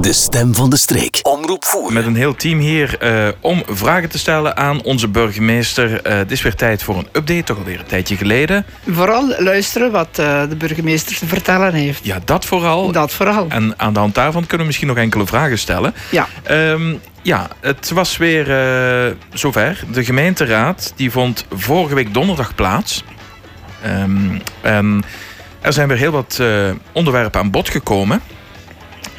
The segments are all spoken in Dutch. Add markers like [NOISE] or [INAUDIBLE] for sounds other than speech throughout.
De stem van de streek. Omroep voeren. Met een heel team hier uh, om vragen te stellen aan onze burgemeester. Uh, het is weer tijd voor een update, toch alweer een tijdje geleden. Vooral luisteren wat uh, de burgemeester te vertellen heeft. Ja, dat vooral. Dat vooral. En aan de hand daarvan kunnen we misschien nog enkele vragen stellen. Ja. Um, ja, het was weer zover. De gemeenteraad die vond vorige week donderdag plaats. Um, en er zijn weer heel wat onderwerpen aan bod gekomen.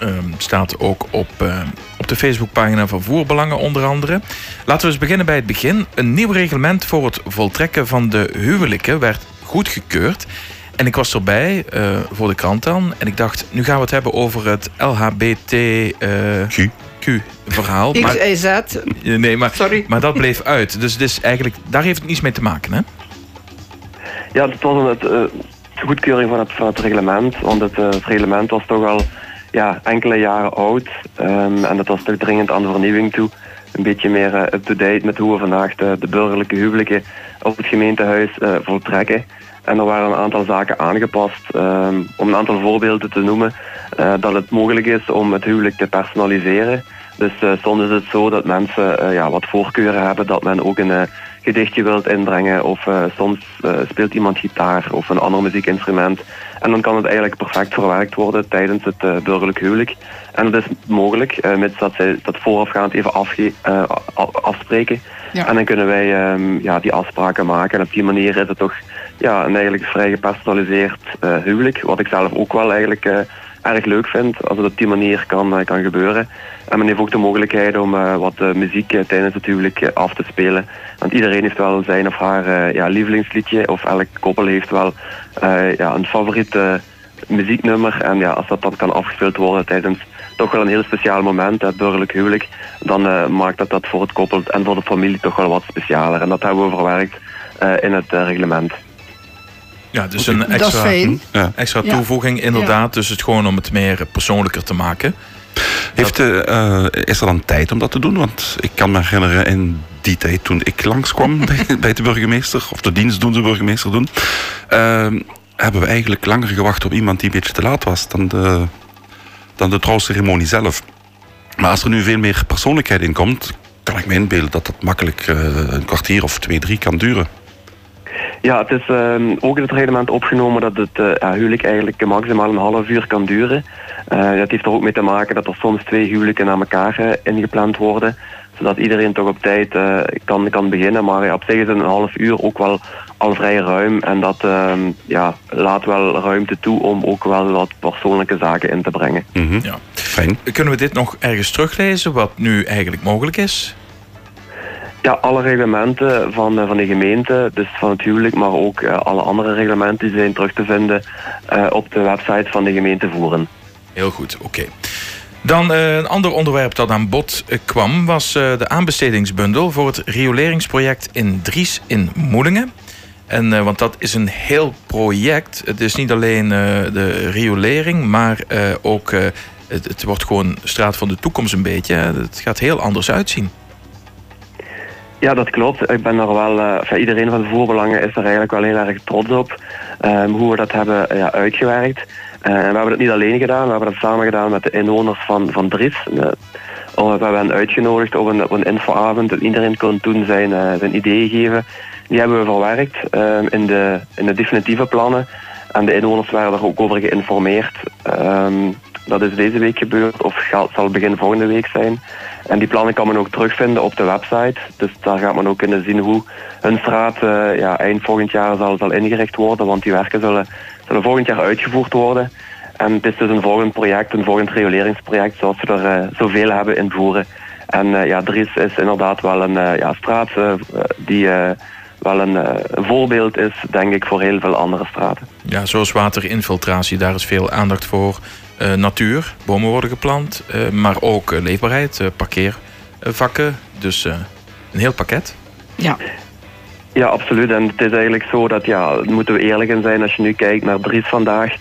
Um, staat ook op, uh, op de Facebookpagina van Voerbelangen onder andere. Laten we eens beginnen bij het begin. Een nieuw reglement voor het voltrekken van de huwelijken werd goedgekeurd. En ik was erbij uh, voor de krant dan. En ik dacht, nu gaan we het hebben over het LHBT... Uh, Q. Q-verhaal. XYZ. Nee, maar, Sorry. maar dat bleef uit. Dus, dus eigenlijk, daar heeft het niets mee te maken, hè? Ja, het was een, het, goedkeuring van het, van het reglement. Want het, het reglement was toch al ja, enkele jaren oud. Um, en dat was toch dringend aan de vernieuwing toe. Een beetje meer uh, up-to-date met hoe we vandaag de, de, burgerlijke huwelijken op het gemeentehuis uh, voltrekken. En er waren een aantal zaken aangepast. Um, om een aantal voorbeelden te noemen. Uh, dat het mogelijk is om het huwelijk te personaliseren. Dus soms is het zo dat mensen ja, wat voorkeuren hebben. Dat men ook een gedichtje wilt inbrengen. Of soms speelt iemand gitaar of een ander muziekinstrument. En dan kan het eigenlijk perfect verwerkt worden tijdens het uh, burgerlijk huwelijk. En dat is mogelijk, mits dat zij dat voorafgaand even afge uh, afspreken. Ja. En dan kunnen wij um, ja, die afspraken maken. En op die manier is het toch ja, een eigenlijk vrij gepersonaliseerd huwelijk. Wat ik zelf ook wel eigenlijk erg leuk vind, als het op die manier kan, kan gebeuren. En men heeft ook de mogelijkheid om uh, wat uh, muziek tijdens het huwelijk af te spelen. Want iedereen heeft wel zijn of haar ja, lievelingsliedje, of elk koppel heeft wel ja, een favoriet muzieknummer. En ja, als dat dan kan afgespeeld worden tijdens toch wel een heel speciaal moment, het burgerlijk huwelijk, dan maakt dat dat voor het koppel en voor de familie toch wel wat specialer. En dat hebben we verwerkt in het reglement. Ja, dus een extra, ja. extra toevoeging inderdaad. Dus het gewoon om het meer persoonlijker te maken. Heeft, uh, is er dan tijd om dat te doen? Want ik kan me herinneren in die tijd toen ik langskwam [LAUGHS] bij, bij de burgemeester, of de dienstdoende burgemeester doen, uh, hebben we eigenlijk langer gewacht op iemand die een beetje te laat was dan de, dan de trouwceremonie zelf. Maar als er nu veel meer persoonlijkheid in komt, kan ik me inbeelden dat dat makkelijk uh, een kwartier of twee, drie kan duren. Ja, het is uh, ook in het reglement opgenomen dat het uh, huwelijk eigenlijk maximaal een half uur kan duren. Uh, dat heeft er ook mee te maken dat er soms twee huwelijken naar elkaar ingepland worden. Zodat iedereen toch op tijd kan, kan beginnen. Maar op zich is een half uur ook wel al vrij ruim. En dat ehm, ja, laat wel ruimte toe om ook wel wat persoonlijke zaken in te brengen. Mm -hmm. ja. Fijn. Kunnen we dit nog ergens teruglezen, wat nu eigenlijk mogelijk is? Ja, alle reglementen van, van de gemeente, dus van het huwelijk, maar ook uh, alle andere reglementen zijn terug te vinden uh, op de website van de gemeente Voeren. Heel goed, oké. Dan een ander onderwerp dat aan bod kwam was de aanbestedingsbundel voor het rioleringsproject in Dries in Moelingen. En, want dat is een heel project. Het is niet alleen de riolering, maar ook het wordt gewoon straat van de toekomst een beetje. Het gaat heel anders uitzien. Ja, dat klopt. Ik ben er wel, uh, iedereen van de voerbelangen is er eigenlijk wel heel erg trots op um, hoe we dat hebben uh, ja, uitgewerkt. Uh, we hebben het niet alleen gedaan, we hebben het samen gedaan met de inwoners van, van Dries. we hebben hen uitgenodigd op een, een infoavond en iedereen kon toen zijn, zijn ideeën geven. Die hebben we verwerkt ehm, in, de, in de definitieve plannen. En de inwoners waren er ook over geïnformeerd. Um, dat is deze week gebeurd of zal begin volgende week zijn. En die plannen kan men ook terugvinden op de website. Dus daar gaat men ook kunnen zien hoe hun straat uh, ja, eind volgend jaar zal, zal ingericht worden. Want die werken zullen, zullen volgend jaar uitgevoerd worden. En het is dus een volgend project, een volgend rioleringsproject, zoals we er uh, zoveel hebben in Voeren. En uh, ja, Dries is inderdaad wel een ja, straat die wel een, voorbeeld is, denk ik, voor heel veel andere straten. Ja, zoals waterinfiltratie, daar is veel aandacht voor. Uh, natuur, bomen worden geplant, uh, maar ook uh, leefbaarheid, parkeervakken. Dus een heel pakket. Ja. Ja, absoluut. En het is eigenlijk zo dat, ja, moeten we eerlijk in zijn, als je nu kijkt naar Dries vandaag,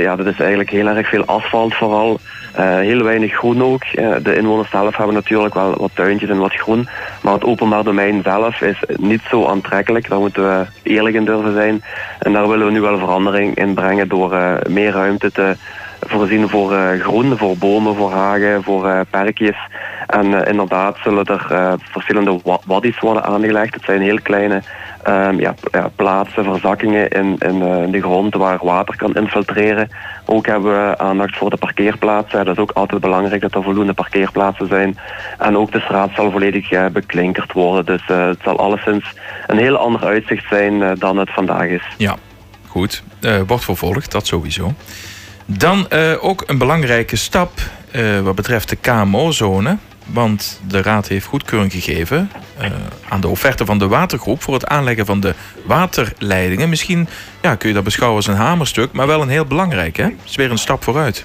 ja, dat is eigenlijk heel erg veel asfalt vooral. heel weinig groen ook. de inwoners zelf hebben natuurlijk wel wat tuintjes en wat groen. Maar het openbaar domein zelf is niet zo aantrekkelijk. Daar moeten we eerlijk in durven zijn. En daar willen we nu wel verandering in brengen door meer ruimte te voorzien voor uh, groen, voor bomen, voor hagen, voor uh, perkjes. En inderdaad zullen er verschillende waddies worden aangelegd. Het zijn heel kleine um, ja, plaatsen, verzakkingen in, in, de grond waar water kan infiltreren. Ook hebben we aandacht voor de parkeerplaatsen. Dat is ook altijd belangrijk dat er voldoende parkeerplaatsen zijn. En ook de straat zal volledig beklinkerd worden. Dus het zal alleszins een heel ander uitzicht zijn dan het vandaag is. Ja, goed. wordt vervolgd, dat sowieso. Dan uh, ook een belangrijke stap uh, wat betreft de KMO-zone. Want de Raad heeft goedkeuring gegeven uh, aan de offerte van de watergroep voor het aanleggen van de waterleidingen. Misschien ja, kun je dat beschouwen als een hamerstuk, maar wel een heel belangrijk. Het is weer een stap vooruit.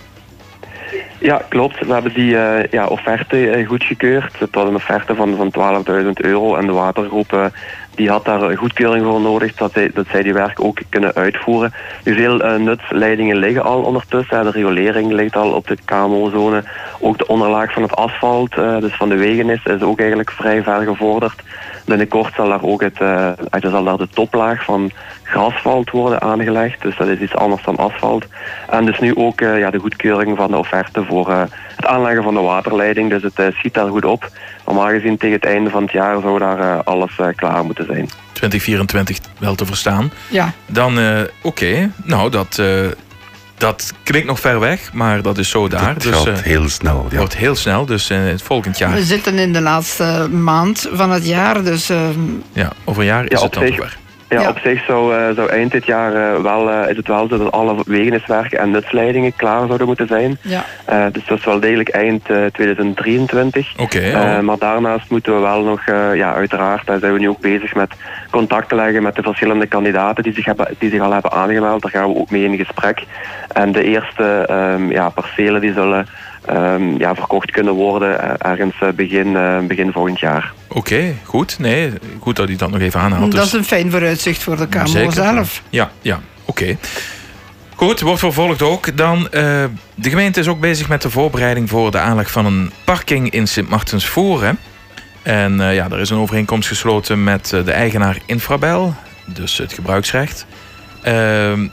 Ja, klopt. We hebben die uh, ja, offerte goedgekeurd. Het was een offerte van, van 12.000 euro en de watergroep die had daar goedkeuring voor nodig dat zij, dat zij die werk ook kunnen uitvoeren. Veel uh, nutsleidingen liggen al ondertussen. De riolering ligt al op de KMO-zone. Ook de onderlaag van het asfalt, uh, dus van de wegen is, is ook eigenlijk vrij ver gevorderd. Binnenkort zal daar ook het, uh, zal daar de toplaag van grasvalt worden aangelegd. Dus dat is iets anders dan asfalt. En dus nu ook ja, de goedkeuring van de offerte voor het aanleggen van de waterleiding. Dus het schiet daar goed op. Normaal gezien tegen het einde van het jaar zou daar alles klaar moeten zijn. 2024 wel te verstaan. Ja. Dan, oké. Nou, dat dat klinkt nog ver weg, maar dat is zo daar. Het dus, gaat heel snel. Ja. wordt heel snel, dus in het volgend jaar. We zitten in de laatste maand van het jaar, dus... Uh... Ja, over een jaar is het dan weer. Ja, op zich zou, uh, zou eind dit jaar uh, wel, uh, is het wel zo dat alle wegeniswerken en nutsleidingen klaar zouden moeten zijn. Ja. dus dat is wel degelijk eind 2023. Oké. maar daarnaast moeten we wel nog, ja, uiteraard, daar zijn we nu ook bezig met contact te leggen met de verschillende kandidaten die zich, hebben, die zich al hebben aangemeld. Daar gaan we ook mee in gesprek. En de eerste um, ja, percelen die zullen um, ja, verkocht kunnen worden ergens begin, begin volgend jaar. Oké, goed. Nee, goed dat u dat nog even aanhaalt. Dat is dus- een fijn vooruitzicht voor de KMO zelf. Ja, ja, oké. Goed, wordt vervolgd ook. Dan, uh, de gemeente is ook bezig met de voorbereiding voor de aanleg van een parking in Sint Martensvoren. En uh, ja, er is een overeenkomst gesloten met uh, de eigenaar Infrabel, dus het gebruiksrecht. Ehm,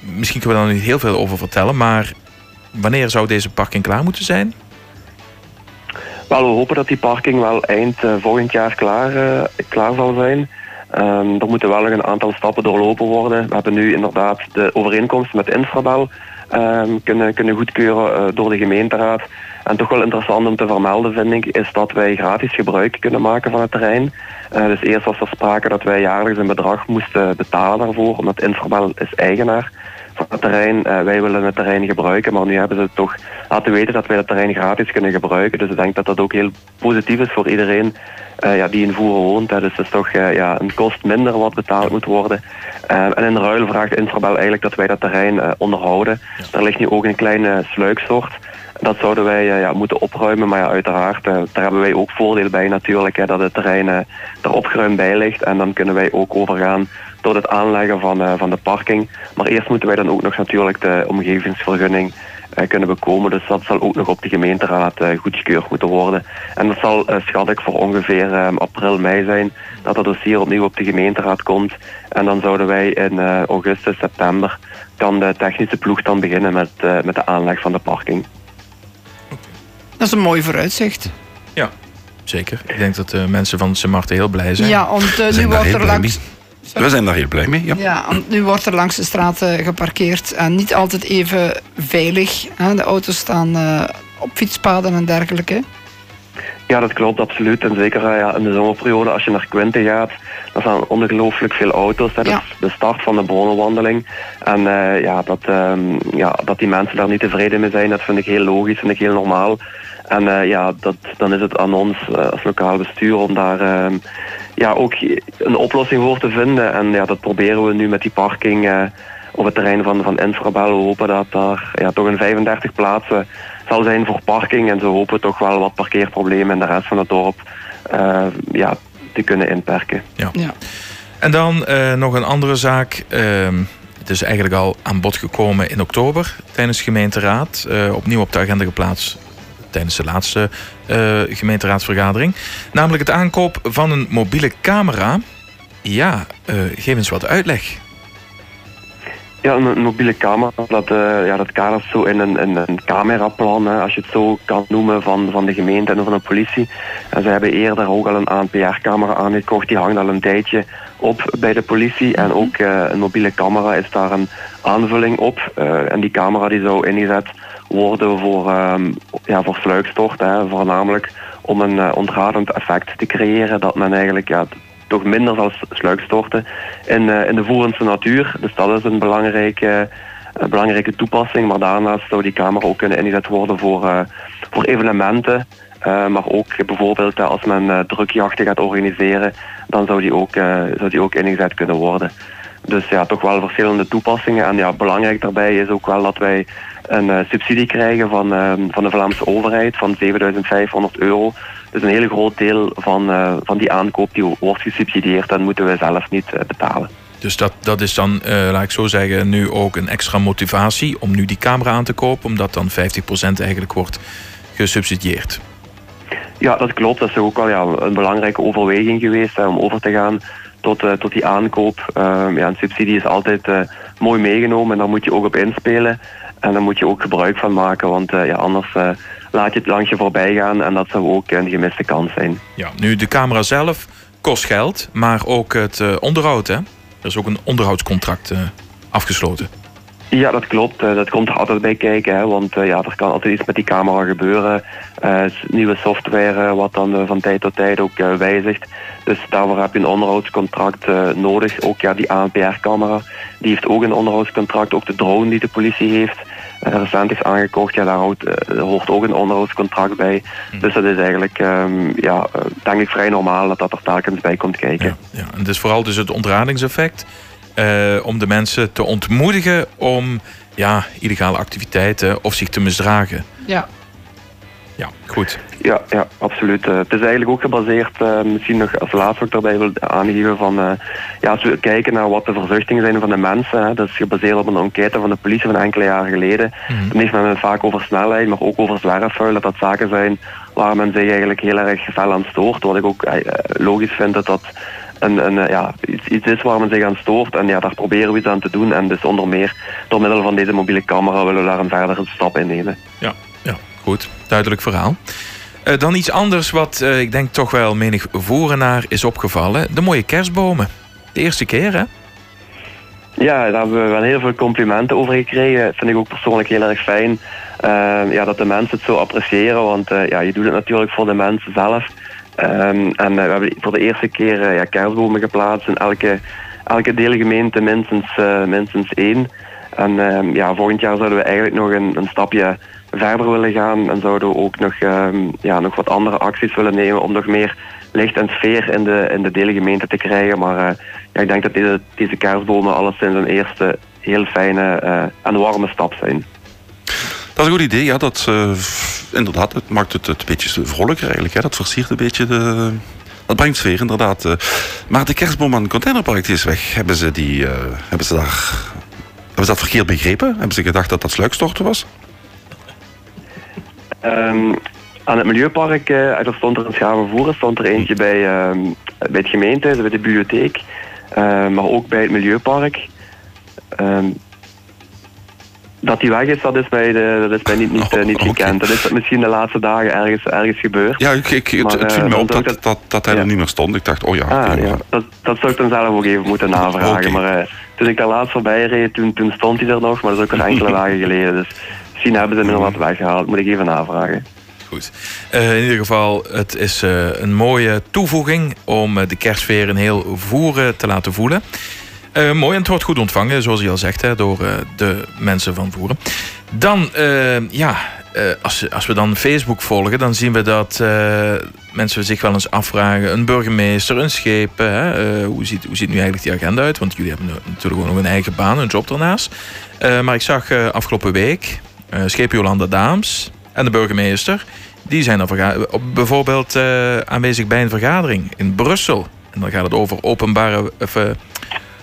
misschien kunnen we daar niet heel veel over vertellen, maar wanneer zou deze parking klaar moeten zijn? Wel, we hopen dat die parking wel eind uh, volgend jaar klaar, uh, klaar zal zijn. Um, er moeten wel nog een aantal stappen doorlopen worden. We hebben nu inderdaad de overeenkomst met Infrabel um, kunnen, kunnen goedkeuren uh, door de gemeenteraad. En toch wel interessant om te vermelden, vind ik, is dat wij gratis gebruik kunnen maken van het terrein. dus eerst was er sprake dat wij jaarlijks een bedrag moesten betalen daarvoor, omdat Infrabel is eigenaar het terrein. Uh, wij willen het terrein gebruiken, maar nu hebben ze toch laten weten dat wij het terrein gratis kunnen gebruiken. Dus ik denk dat dat ook heel positief is voor iedereen uh, ja, die in Voeren woont. Dus het is toch uh, ja, een kost minder wat betaald moet worden. en in ruil vraagt Infrabel eigenlijk dat wij dat terrein onderhouden. Er ligt nu ook een kleine sluiksoort. Dat zouden wij ja, moeten opruimen, maar ja, uiteraard, daar hebben wij ook voordeel bij natuurlijk, hè, dat het terrein er opgeruimd bij ligt. En dan kunnen wij ook overgaan tot het aanleggen van, uh, van de parking. Maar eerst moeten wij dan ook nog natuurlijk de omgevingsvergunning uh, kunnen bekomen. Dus dat zal ook nog op de gemeenteraad uh, goedgekeurd moeten worden. En dat zal schat ik voor ongeveer april, mei zijn dat dat dossier opnieuw op de gemeenteraad komt. En dan zouden wij in augustus, september kan de technische ploeg dan beginnen met, met de aanleg van de parking. Dat is een mooi vooruitzicht. Ja, zeker. Ik denk dat de mensen van Sint Maarten heel blij zijn. Ja, want nu wordt er langs... We zijn daar heel blij mee. Ja. ja, nu wordt er langs de straten geparkeerd en niet altijd even veilig. Hè? De auto's staan uh, op fietspaden en dergelijke. Ja, dat klopt absoluut. En zeker uh, ja, in de zomerperiode, als je naar Quinte gaat, dan staan ongelooflijk veel auto's. Dat ja. is de start van de bronnenwandeling. En uh, ja, dat, um, ja, dat die mensen daar niet tevreden mee zijn, dat vind ik heel logisch, vind ik heel normaal. En uh, ja, dat, dan is het aan ons als lokaal bestuur om daar ehm, ja, ook een oplossing voor te vinden. En ja, dat proberen we nu met die parking uh, op het terrein van, van Infrabel. We hopen dat daar ja, toch een 35 plaatsen zal zijn voor parking. En zo hopen we toch wel wat parkeerproblemen in de rest van het dorp uh, ja, te kunnen inperken. Ja. ja. En dan uh, nog een andere zaak. Ehm, het is eigenlijk al aan bod gekomen in oktober tijdens de gemeenteraad. opnieuw op de agenda geplaatst tijdens de laatste uh, gemeenteraadsvergadering. Namelijk het aankoop van een mobiele camera. Ja, uh, geef eens wat uitleg. Ja, een, mobiele camera, dat, uh, ja, dat zo in een, een cameraplan, hè, als je het zo kan noemen, van, van de gemeente en van de politie. En ze hebben eerder ook al een ANPR-camera aangekocht, die hangt al een tijdje op bij de politie. En ook een mobiele camera is daar een aanvulling op. En die camera die zou ingezet worden voor, um, ja, voor sluikstort, hè, voornamelijk om een uh, ontradend effect te creëren, dat men eigenlijk ja, toch minder zal sluikstorten in, uh, in de voerendse natuur. Dus dat is een belangrijke, uh, belangrijke toepassing. Maar daarnaast zou die camera ook kunnen ingezet worden voor, voor evenementen. maar ook bijvoorbeeld als men drukjachten gaat organiseren, dan zou die, ook, zou die ook ingezet kunnen worden. Dus ja, toch wel verschillende toepassingen. En ja, belangrijk daarbij is ook wel dat wij een subsidie krijgen van, van de Vlaamse overheid van 7500 euro dus een heel groot deel van, uh, van die aankoop die wordt gesubsidieerd, dan moeten we zelf niet uh, betalen. Dus dat, dat is dan, uh, laat ik zo zeggen, nu ook een extra motivatie om nu die camera aan te kopen, omdat dan 50% eigenlijk wordt gesubsidieerd. Ja, dat klopt. Dat is ook wel ja, een belangrijke overweging geweest hè, om over te gaan tot, uh, tot die aankoop. Uh, ja, een subsidie is altijd mooi meegenomen en daar moet je ook op inspelen. En daar moet je ook gebruik van maken, want ja, anders laat je het langs je voorbij gaan. En dat zou ook een gemiste kans zijn. Ja, nu de camera zelf kost geld, maar ook het uh, onderhoud. Hè? Er is ook een onderhoudscontract afgesloten. Ja, dat klopt. Uh, dat komt er altijd bij kijken. Hè, want ja, er kan altijd iets met die camera gebeuren. nieuwe software wat dan van tijd tot tijd ook wijzigt. Dus daarvoor heb je een onderhoudscontract nodig. Ook ja, die ANPR-camera, die heeft ook een onderhoudscontract. Ook de drone die de politie heeft. Eh, recent is aangekocht, ja, daar hoort, eh, hoort ook een onderhoudscontract bij. Hm. Dus dat is eigenlijk, um, ja, eh, denk ik vrij normaal dat dat er telkens bij komt kijken. Ja, ja. En het is vooral dus het ontradingseffect uh, om de mensen te ontmoedigen om ja, illegale activiteiten of zich te misdragen. Ja. Ja, goed. Ja, ja absoluut. Uh, het is eigenlijk ook gebaseerd, uh, misschien nog als laatste ook daarbij wil aangeven van, uh, ja, als we kijken naar wat de verzuchtingen zijn van de mensen, hè, dat is gebaseerd op een enquête van de politie van enkele jaren geleden. Mm. Dan heeft men het vaak over snelheid, maar ook over zwerfvuil, dat dat zaken zijn waar men zich eigenlijk heel erg fel aan stoort. Wat ik ook logisch vind dat dat een, een, ja, iets, iets is waar men zich aan stoort. En ja, daar proberen we iets aan te doen. En dus onder meer door middel van deze mobiele camera willen we daar een verdere stap in nemen. Ja, ja goed. Duidelijk verhaal. Uh, dan iets anders wat uh, ik denk toch wel menig voerenaar is opgevallen. De mooie kerstbomen. De eerste keer, hè? Ja, daar hebben we wel heel veel complimenten over gekregen. Dat vind ik ook persoonlijk heel erg fijn. Uh, ja, dat de mensen het zo appreciëren. Want ja, je doet het natuurlijk voor de mensen zelf. Ehm, en we hebben voor de eerste keer ja, kerstbomen geplaatst. In elke, elke deelgemeente minstens, minstens één. En ehm, ja, volgend jaar zouden we eigenlijk nog een, een stapje verder willen gaan en zouden we ook nog, um, ja, nog wat andere acties willen nemen om nog meer licht en sfeer in de, in de deelgemeente te krijgen. Maar ja, ik denk dat deze, kerstbomen alleszins een eerste heel fijne en warme stap zijn. Dat is een goed idee, ja. Dat, inderdaad, het maakt het, het een beetje vrolijker eigenlijk. Hè. Dat versiert een beetje de... Dat brengt sfeer, inderdaad. Maar de kerstboom aan het containerpark is weg. Hebben ze, die, hebben ze daar... Hebben ze dat verkeerd begrepen? Hebben ze gedacht dat dat sluikstorten was? Um, aan het Milieupark, uh, er stond er een schavenvoer, stond er eentje bij, uh, bij het gemeentehuis, bij de bibliotheek, maar ook bij het Milieupark. Um, dat die weg is, dat is mij, de, dat is mij niet, niet, oh, niet gekend. Dat is misschien de laatste dagen ergens, ergens gebeurd. Ja, ik, ik, het, het viel me op dat, dat, dat, hij ja. er niet meer stond. Ik dacht, oh ja. Ah, ja. Dat, dat zou ik dan zelf ook even moeten [LAUGHS] navragen. Okay. Maar toen ik daar laatst voorbij reed, toen, toen stond hij er nog, maar dat is ook al enkele [LAUGHS] dagen geleden. Dus Misschien hebben ze hem nog wat weggehaald. Moet ik even navragen. Goed. Uh, in ieder geval, het is uh, een mooie toevoeging om de kerstsfeer in heel voeren te laten voelen. Mooi, en het wordt goed ontvangen, zoals je al zegt, hè, door de mensen van Voeren. Dan, ja, als, als we dan Facebook volgen, dan zien we dat mensen zich wel eens afvragen: een burgemeester, een schepen. Hoe, ziet, hoe ziet nu eigenlijk die agenda uit? Want jullie hebben natuurlijk ook nog een eigen baan, een job ernaast. maar ik zag afgelopen week scheep Jolanda Daams en de burgemeester. Die zijn er bijvoorbeeld aanwezig bij een vergadering in Brussel. En dan gaat het over openbare. Of,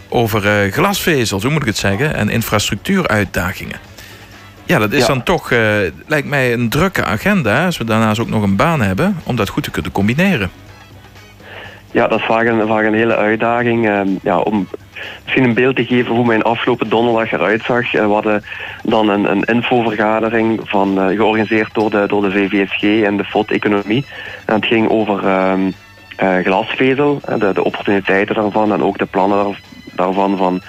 over glasvezels, hoe moet ik het zeggen? En infrastructuuruitdagingen. Ja, dat is dan toch, lijkt mij, een drukke agenda. Als we daarnaast ook nog een baan hebben, om dat goed te kunnen combineren. Ja, dat is vaak een, vaak een hele uitdaging. ja, om misschien een beeld te geven hoe mijn afgelopen donderdag eruit zag. we hadden dan een, een infovergadering van, georganiseerd door de, door de VVSG en de FOD Economie. En het ging over ehm, glasvezel, de, de opportuniteiten daarvan en ook de plannen daarvan van,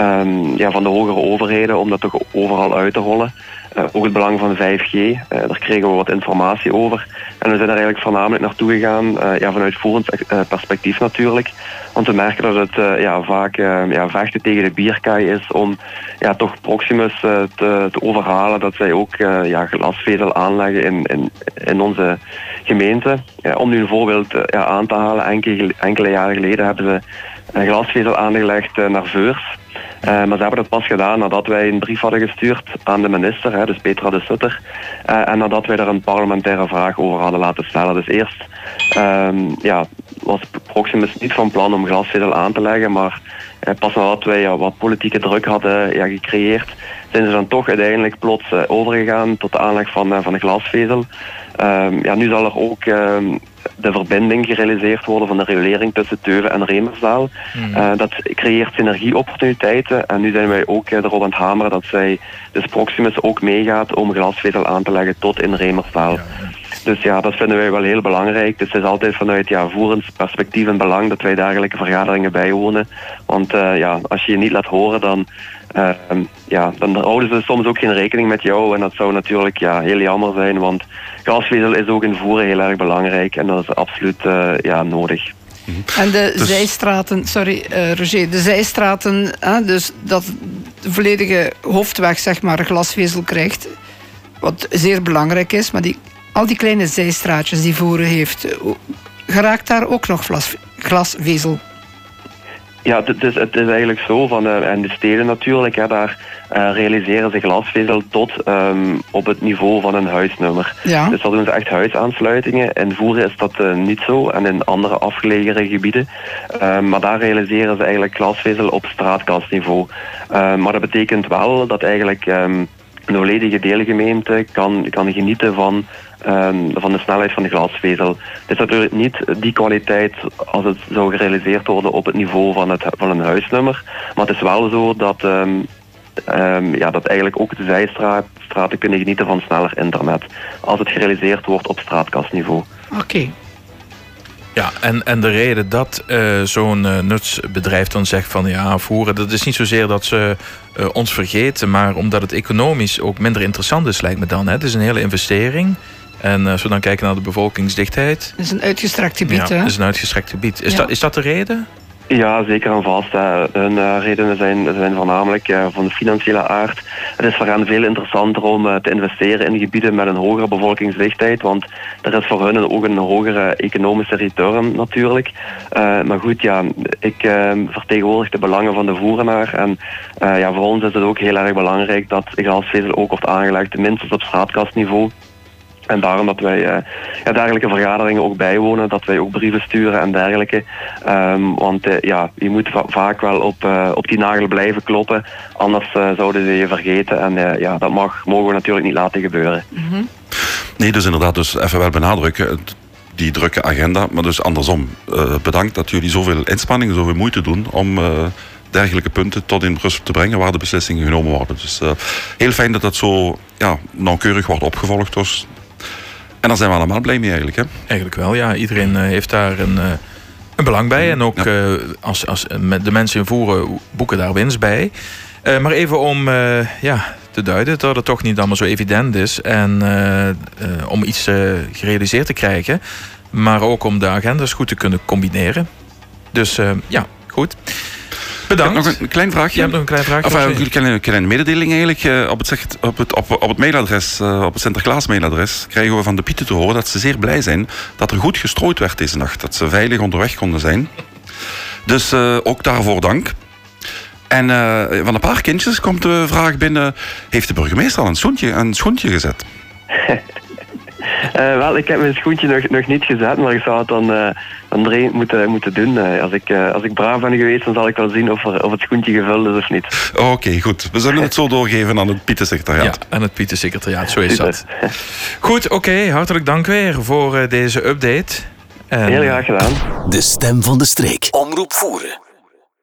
um, ja, van de hogere overheden om dat toch overal uit te rollen. Uh, ook het belang van 5G, uh, eh, daar kregen we wat informatie over. En we zijn er eigenlijk voornamelijk naartoe gegaan, uh, ja, vanuit voerend perspectief natuurlijk. Want we merken dat het ja, vaak ja, vechten tegen de bierkaai is om ja, toch Proximus te, overhalen dat zij ook ja, glasvezel aanleggen in, in, in onze gemeente. om nu een voorbeeld ja, aan te halen, enkele, enkele jaren geleden hebben ze een glasvezel aangelegd naar Veurs. Uh, maar ze hebben dat pas gedaan nadat wij een brief hadden gestuurd aan de minister, hè, dus Petra de Sutter. Uh, en nadat wij daar een parlementaire vraag over hadden laten stellen. Dus eerst um, ja, was Proximus niet van plan om glasvezel aan te leggen, maar pas nadat wij wat politieke druk hadden ja, gecreëerd, zijn ze dan toch uiteindelijk plots overgegaan tot de aanleg van, van de glasvezel. Um, ja, nu zal er ook um, de verbinding gerealiseerd worden van de regulering tussen Teuven en Remersdaal. Mm. Uh, dat creëert synergieopportuniteiten en nu zijn wij ook erop aan het hameren dat zij, dus Proximus ook meegaat om glasvezel aan te leggen tot in Remersdaal. Dus ja, dat vinden wij wel heel belangrijk. Dus het is altijd vanuit ja, voerens perspectief en belang dat wij dergelijke vergaderingen bijwonen. Want uh, ja, als je je niet laat horen, dan, uh, ja, dan houden ze soms ook geen rekening met jou. En dat zou natuurlijk ja, heel jammer zijn, want gasvezel is ook in voeren heel erg belangrijk. En dat is absoluut uh, ja, nodig. En de dus... zijstraten, sorry uh, Roger, de zijstraten, dus dat de volledige hoofdweg zeg maar glasvezel krijgt, wat zeer belangrijk is, maar die al die kleine zijstraatjes die voeren heeft, geraakt daar ook nog glas, glasvezel? Ja, het is, het is eigenlijk zo van, uh, en de steden natuurlijk, hè, daar uh, realiseren ze glasvezel tot um, op het niveau van een huisnummer. Ja. Dus dat doen ze echt huisaansluitingen. In Voeren is dat uh, niet zo en in andere afgelegene gebieden. Um, maar daar realiseren ze eigenlijk glasvezel op straatkastniveau. Um, maar dat betekent wel dat eigenlijk een volledige deelgemeente kan, kan genieten van um, van de snelheid van de glasvezel. Het is natuurlijk niet die kwaliteit als het zou gerealiseerd worden op het niveau van, het, van een huisnummer. Maar het is wel zo dat, um, um, ja, dat eigenlijk ook de zijstraten kunnen genieten van sneller internet. Als het gerealiseerd wordt op straatkastniveau. Oké. Ja, en, en de reden dat uh, zo'n uh, nutsbedrijf dan zegt van ja, voeren, dat is niet zozeer dat ze uh, ons vergeten, maar omdat het economisch ook minder interessant is, lijkt me dan. Hè. Het is een hele investering. En als we dan kijken naar de bevolkingsdichtheid. Het is een uitgestrekt gebied, ja, Het is een uitgestrekt gebied. Is, dat, is dat de reden? Ja, zeker en vast. Hun uh, redenen zijn, zijn voornamelijk uh, van de financiële aard. Het is voor hen veel interessanter om te investeren in gebieden met een hogere bevolkingsdichtheid, want er is voor hun ook een hogere economische return natuurlijk. maar goed, ja, ik vertegenwoordig de belangen van de voerenaar en ja, voor ons is het ook heel erg belangrijk dat gasvezel ook wordt aangelegd, minstens op straatkastniveau. En daarom dat wij uh, ja, dergelijke vergaderingen ook bijwonen, dat wij ook brieven sturen en dergelijke. Um, want uh, ja, je moet va vaak wel op, uh, op die nagel blijven kloppen, anders zouden ze je vergeten. En ja, dat mag, mogen we natuurlijk niet laten gebeuren. Mm -hmm. Nee, dus inderdaad, dus even wel benadrukken die drukke agenda. Maar dus andersom, bedankt dat jullie zoveel inspanningen, zoveel moeite doen om dergelijke punten tot in rust te brengen waar de beslissingen genomen worden. Dus uh, heel fijn dat dat zo ja, nauwkeurig wordt opgevolgd. Dus en daar zijn we allemaal blij mee eigenlijk. Hè? Eigenlijk wel, ja. Iedereen eh, heeft daar een, eh, een belang bij. En ook ja. uh, als, als de mensen in voeren boeken daar winst bij. Uh, maar even om ja, te duiden dat het toch niet allemaal zo evident is. En om iets gerealiseerd te krijgen. Maar ook om de agendas goed te kunnen combineren. Dus ja, goed. Bedankt. Nog een klein vraagje. Je hebt nog een klein vraagje. Of, een kleine, kleine mededeling eigenlijk. Uh, op, het, op, het, op, op het mailadres, uh, op het Sinterklaas mailadres, krijgen we van de Pieten te horen dat ze zeer blij zijn dat er goed gestrooid werd deze nacht. Dat ze veilig onderweg konden zijn. Dus uh, ook daarvoor dank. En van een paar kindjes komt de vraag binnen: heeft de burgemeester al een schoentje, een schoentje gezet? [LAUGHS] Uh, wel, ik heb mijn schoentje nog, nog niet gezet, maar ik zou het dan, uh, dan dringend moeten, moeten doen. Uh, als, ik, als ik braaf ben geweest, dan zal ik wel zien of, er, of het schoentje gevuld is of niet. Oké, goed. We zullen het zo doorgeven aan het Pieter-secretariaat. Ja, aan het Pieter-secretariaat, zo is dat. [LAUGHS] Goed, oké. hartelijk dank weer voor deze update. En... Heel graag gedaan. De stem van de streek. Omroep voeren.